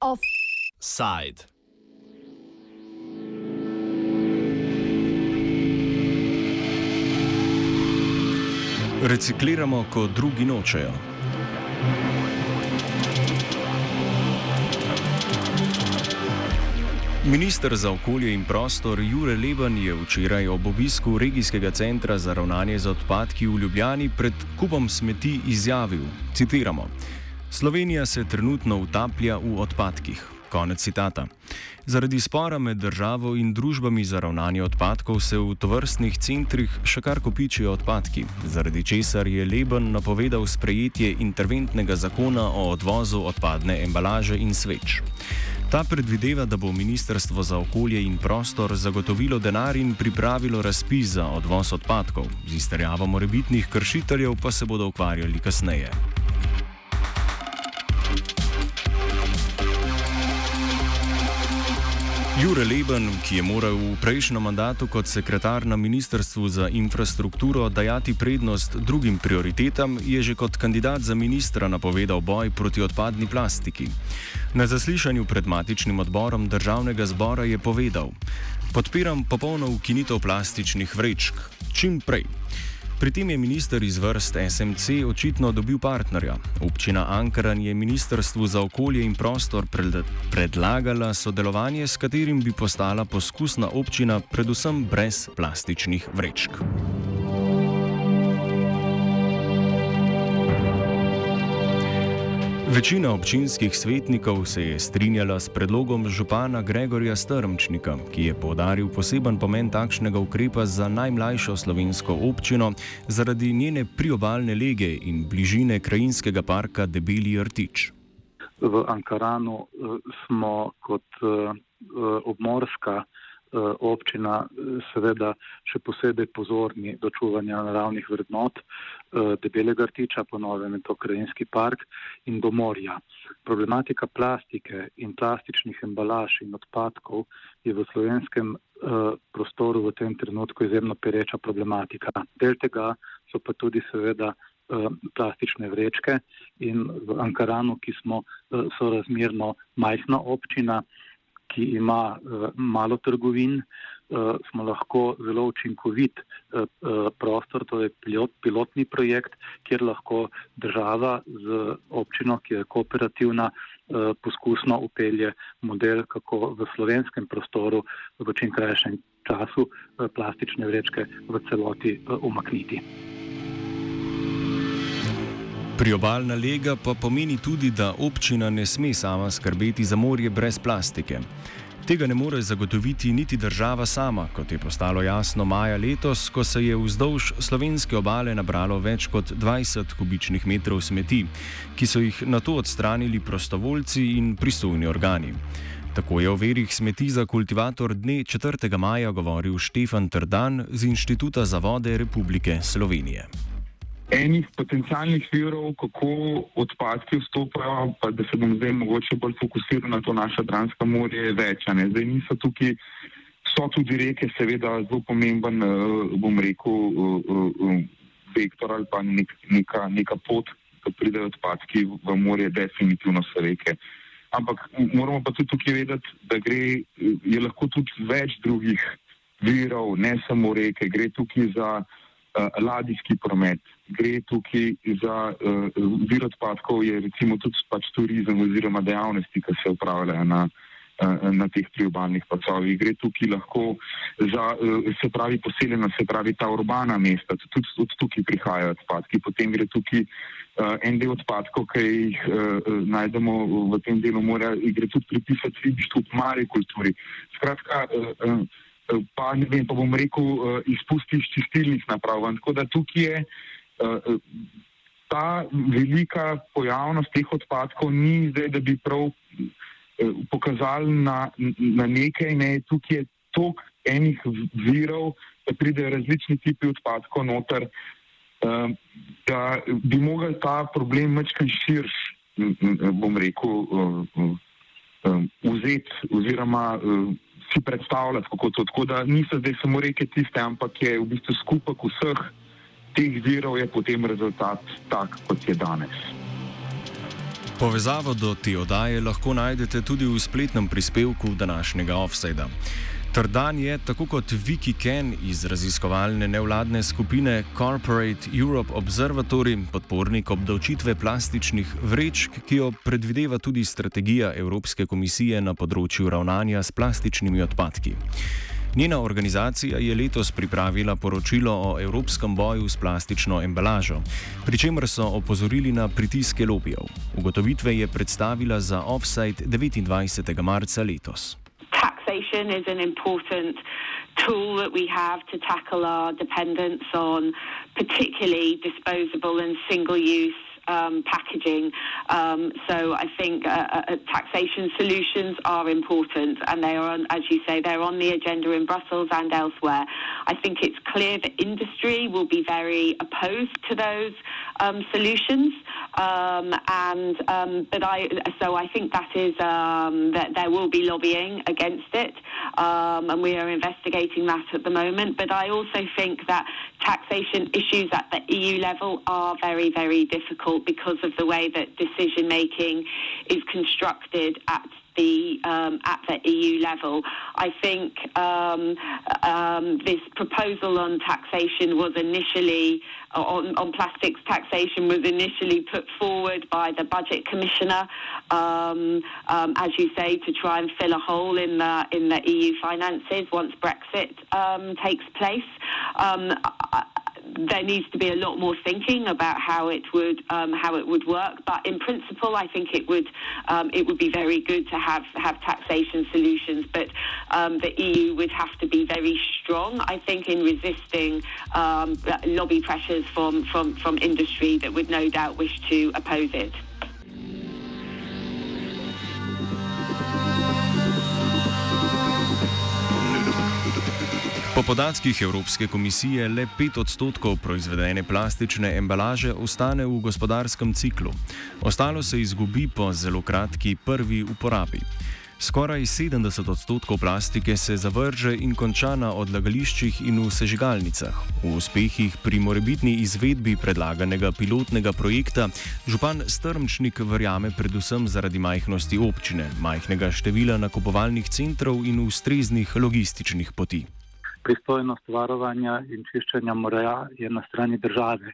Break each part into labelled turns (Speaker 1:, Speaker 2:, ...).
Speaker 1: Offside. Recikliramo, ko drugi nočejo. Ministr za okolje in prostor Jure Leben je včeraj ob obisku regijskega centra za ravnanje z odpadki v Ljubljani pred kupom smeti izjavil: Citiramo: Slovenija se trenutno utaplja v odpadkih. Konec citata. Zaradi spora med državo in družbami za ravnanje odpadkov se v tovrstnih centrih še kar kopičijo odpadki, zaradi česar je Leben napovedal sprejetje interventnega zakona o odvozu odpadne embalaže in sveč. Ta predvideva, da bo Ministrstvo za okolje in prostor zagotovilo denar in pripravilo razpis za odvoz odpadkov, z izterjavo morebitnih kršiteljev pa se bodo ukvarjali kasneje. Jure Leben, ki je moral v prejšnjem mandatu kot sekretar na Ministrstvu za infrastrukturo dajati prednost drugim prioritetam, je že kot kandidat za ministra napovedal boj proti odpadni plastiki. Na zaslišanju pred matičnim odborom državnega zbora je povedal: Podpiram popolno ukinitev plastičnih vrečk. Čim prej. Pri tem je minister iz vrst SMC očitno dobil partnerja. Občina Ankaran je ministrstvu za okolje in prostor predlagala sodelovanje, s katerim bi postala poskusna občina, predvsem brez plastičnih vrečk. Večina občinskih svetnikov se je strinjala s predlogom župana Gregorja Strmčnika, ki je povdaril poseben pomen takšnega ukrepa za najmlajšo slovensko občino zaradi njene priobalne lege in bližine krajinskega parka Debeli Rtič.
Speaker 2: V Ankaranu eh, smo kot eh, obmorska Eh, občina eh, seveda še posebej pozorni do čuvanja naravnih vrednot eh, debelega rtiča, ponovem je to krajinski park in do morja. Problematika plastike in plastičnih embalaž in odpadkov je v slovenskem prostoru v tem trenutku izjemno pereča problematika. Del tega so pa tudi seveda plastične vrečke in v Ankaranu, ki smo sorazmerno majhna občina, ki ima uh, malo trgovin, uh, smo lahko zelo učinkovit uh, prostor, to je pilot, pilotni projekt, kjer lahko država z občino, ki je kooperativna, poskusno upelje model, kako v slovenskem prostoru v čim krajšem času plastične vrečke v celoti umakniti.
Speaker 1: Priobalna lega pa pomeni tudi, da občina ne sme sama skrbeti za morje brez plastike. Tega ne more zagotoviti niti država sama, kot je postalo jasno maja letos, ko se je vzdolž slovenske obale nabralo več kot 20 kubičnih metrov smeti, ki so jih na to odstranili prostovoljci in pristojni organi. Tako je o verih smeti za kultivator dne 4. maja govoril Štefan Trdan z Inštituta za vode Republike Slovenije
Speaker 3: enih potencijalnih virov, kako odpadki vstopajo, pa da se bom zdaj mogoče bolj fokusiral na to naše Dransko morje, je več. Zdaj niso tukaj, so tudi reke, seveda zelo pomemben, eh, bom rekel, eh, eh, vektor ali pa nek, neka, neka pot, ko pridejo odpadki v morje, definitivno so reke. Ampak moramo pa tudi tukaj vedeti, da gre, je lahko tudi več drugih virov, ne samo reke, gre tukaj za ladijski promet, gre tukaj za uh, vir odpadkov, je recimo tudi pač turizem oziroma dejavnosti, ki se upravljajo na, uh, na teh priobalnih pacovih. Gre tukaj lahko za, uh, se pravi, poseljena, se pravi, ta urbana mesta, tudi od tukaj prihajajo odpadki. Potem gre tukaj uh, en del odpadkov, ki jih uh, najdemo v tem delu morja, gre tudi pripisati ribištvu, marikulturi. Skratka, uh, uh, pa ne vem, pa bom rekel, izpusti iz čistilnih naprav. Tako da tukaj je Eh, eh, ta velika pojavnost teh odpadkov ni zdaj, da bi prav eh, pokazali na, na nekaj, ne, tukaj je tok enih virov, da pridejo različni tipi odpadkov noter, da bi mogel ta problem mečkan širš, bom rekel, vzeti oziroma si predstavljati, kako to. Tako da niso zdaj samo reke tiste, ampak je v bistvu skupek vseh teh virov je potem rezultat tak, kot je danes.
Speaker 1: Povezavo do te oddaje lahko najdete tudi v spletnem prispevku današnjega offsajda. Trdan je, tako kot Vicky Ken iz raziskovalne nevladne skupine Corporate Europe Observatory, podpornik obdavčitve plastičnih vrečk, ki jo predvideva tudi strategija Evropske komisije na področju ravnanja s plastičnimi odpadki. Njena organizacija je letos pripravila poročilo o evropskem boju s plastično embalažo, pri čemer so opozorili na pritiske lobijev. Ugotovitve je predstavila za offside 29. marca letos.
Speaker 4: Taxation is an important tool that we have to tackle our dependence on particularly disposable and single use um, packaging. Um, so I think uh, uh, uh, taxation solutions are important, and they are, on, as you say, they're on the agenda in Brussels and elsewhere. I think it's clear that industry will be very opposed to those um, solutions, um, and um, but I so I think that is um, that there will be lobbying against it, and we are investigating that at the moment. But I also think that taxation issues at the EU level are very very difficult because of the way that decision making is constructed at the um, at the EU level. I think um, um, this proposal on taxation was initially on, on, plastics taxation was initially put forward by the budget commissioner, um, um, as you say, to try and fill a hole in the in the EU finances once Brexit um, takes place. I, there needs to be a lot more thinking about how it would um, how it would work. But in principle, I think it would um, it would be very good to have have taxation solutions. But um, the EU would have to be very strong, I think, in resisting um, lobby pressures from, from from industry that would no doubt wish to oppose it.
Speaker 1: Podatkih Evropske komisije le 5 odstotkov proizvedene plastične embalaže ostane v gospodarskem ciklu, ostalo se izgubi po zelo kratki prvi uporabi. Skoraj 70 odstotkov plastike se zavrže in konča na odlagališčih in v sežigalnicah. V uspehih pri morebitni izvedbi predlaganega pilotnega projekta župan Strmčnik verjame predvsem zaradi majhnosti občine, majhnega števila nakupovalnih centrov in ustreznih logističnih poti
Speaker 2: pristojnost varovanja in čiščenja moreja je na strani države.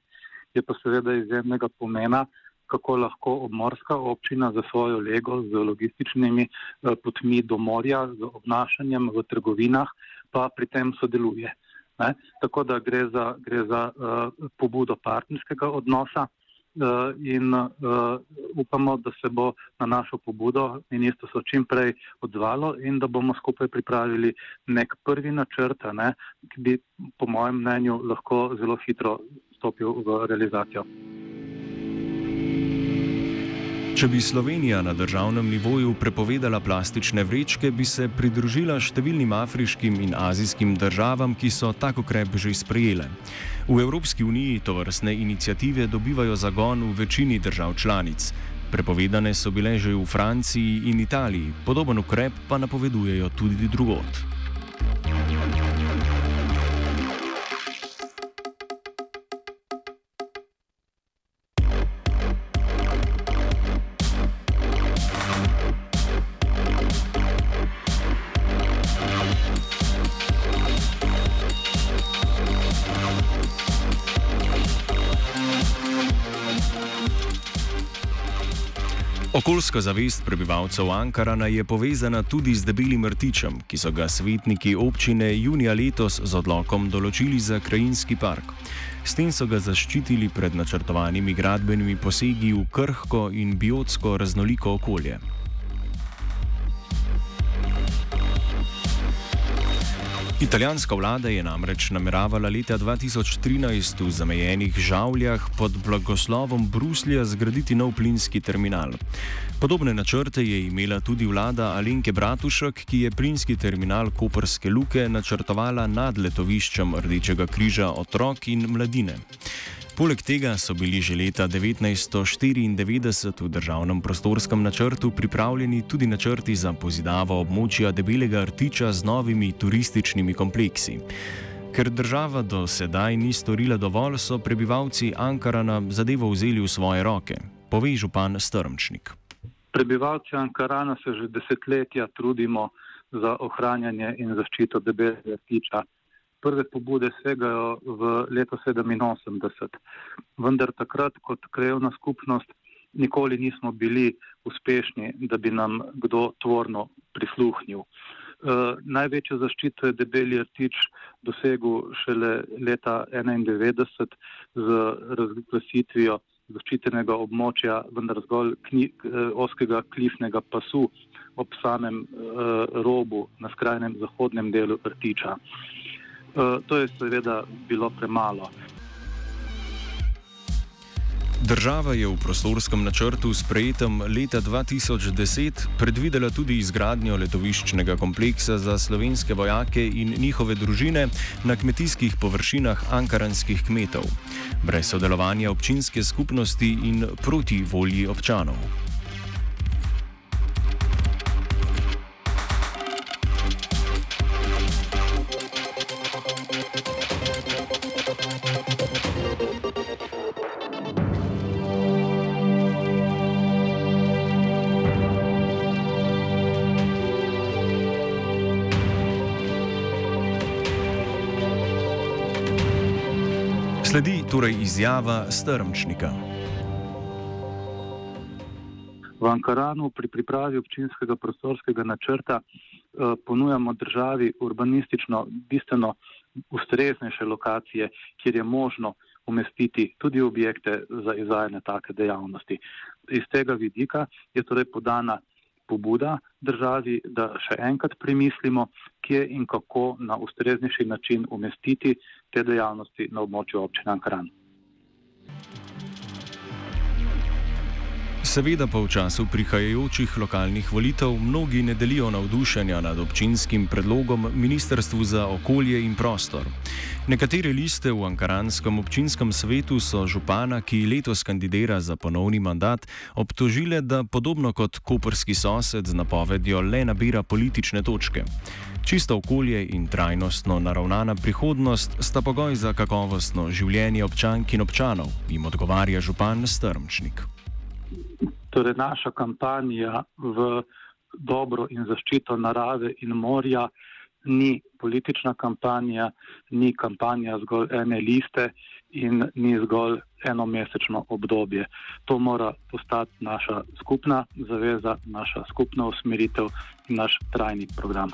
Speaker 2: Je pa seveda izjemnega pomena, kako lahko obmorska občina za svojo lego z logističnimi eh, potmi do morja, z obnašanjem v trgovinah, pa pri tem sodeluje. Ne? Tako da gre za, gre za uh, pobudo partnerskega odnosa. Eh, in uh, upamo, da se bo na našo pobudo ministrstvo čim prej odzvalo in da bomo skupaj pripravili nek prvi načrt, ne, ki bi po mojem mnenju lahko zelo hitro stopil v realizacijo.
Speaker 1: Če bi Slovenija na državnem nivoju prepovedala plastične vrečke, bi se pridružila številnim afriškim in azijskim državam, ki so tako ukrep že sprejele. V Evropski uniji to vrstne inicijative dobivajo zagon v večini držav članic. Prepovedane so bile že v Franciji in Italiji, podoben ukrep pa napovedujejo tudi drugot. Okoljska zavest prebivalcev Ankarana je povezana tudi z debelim rtičem, ki so ga svetniki občine junija letos z odlokom določili za krajinski park. S tem so ga zaščitili pred načrtovanimi gradbenimi posegi v krhko in biotsko raznoliko okolje. Italijanska vlada je namreč nameravala leta 2013 v zamejenih žavljah pod blagoslovom Bruslja zgraditi nov plinski terminal. Podobne načrte je imela tudi vlada Alenke Bratušek, ki je plinski terminal Koperske luke načrtovala nad letoviščem Rdečega križa otrok in mladine. Poleg tega so bili že leta 1994 v državnem prostorskem načrtu pripravljeni tudi načrti za pozidavo območja debelega rtiča z novimi turističnimi kompleksi. Ker država do sedaj ni storila dovolj, so prebivalci Ankarana zadevo vzeli v svoje roke, pove župan Strmčnik.
Speaker 2: Prebivalci Ankarana se že desetletja trudimo za ohranjanje in zaščito debelega ptiča. Prve pobude segajo v leto 87, vendar takrat kot krajovna skupnost nikoli nismo bili uspešni, da bi nam kdo tvorno prisluhnil. Uh, največjo zaščito je debeli rtič dosegel šele leta 1991 z razglasitvijo zaščitenega območja, vendar zgolj kni, uh, oskega klifnega pasu ob samem uh, robu na skrajnem zahodnem delu rtiča. Uh, to je seveda bilo premalo.
Speaker 1: Država je v prostorskem načrtu sprejetem leta 2010 predvidela tudi izgradnjo letoviščnega kompleksa za slovenske vojake in njihove družine na kmetijskih površinah ankaranskih kmetov, brez sodelovanja občinske skupnosti in proti volji občanov. Sledi torej izjava strmčnika.
Speaker 2: V Ankaranu pri pripravi občinskega prostorskega načrta eh, ponujamo državi urbanistično bistveno ustreznejše lokacije, kjer je možno umestiti tudi objekte za izvajanje take dejavnosti. Iz tega vidika je torej podana pobuda državi, da še enkrat premislimo, kje in kako na ustreznejši način umestiti te dejavnosti na območju občine Ankaran.
Speaker 1: Seveda pa v času prihajajočih lokalnih volitev mnogi ne delijo navdušenja nad občinskim predlogom Ministrstvu za okolje in prostor. Nekatere liste v ankaranskem občinskem svetu so župana, ki letos kandidira za ponovni mandat, obtožile, da podobno kot koperski sosed z napovedjo le nabira politične točke. Čisto okolje in trajnostno naravnana prihodnost sta pogoj za kakovostno življenje občank in občanov, jim odgovarja župan Strmčnik.
Speaker 2: Torej, naša kampanja v dobro in zaščito narave in morja ni politična kampanja, ni kampanja zgolj ene liste in ni zgolj enomesečno obdobje. To mora postati naša skupna zaveza, naša skupna usmeritev in naš trajni program.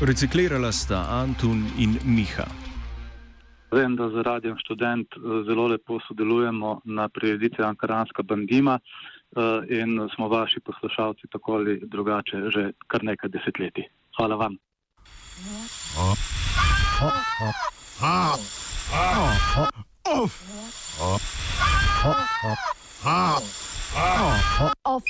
Speaker 1: Reciklirala sta Antun in Miha.
Speaker 2: Vem, da z radijem študent eh, zelo lepo sodelujemo na prireditvi Ankaranska bandima eh, in smo vaši poslušalci tako ali drugače že kar nekaj desetletij. Hvala vam. Oh.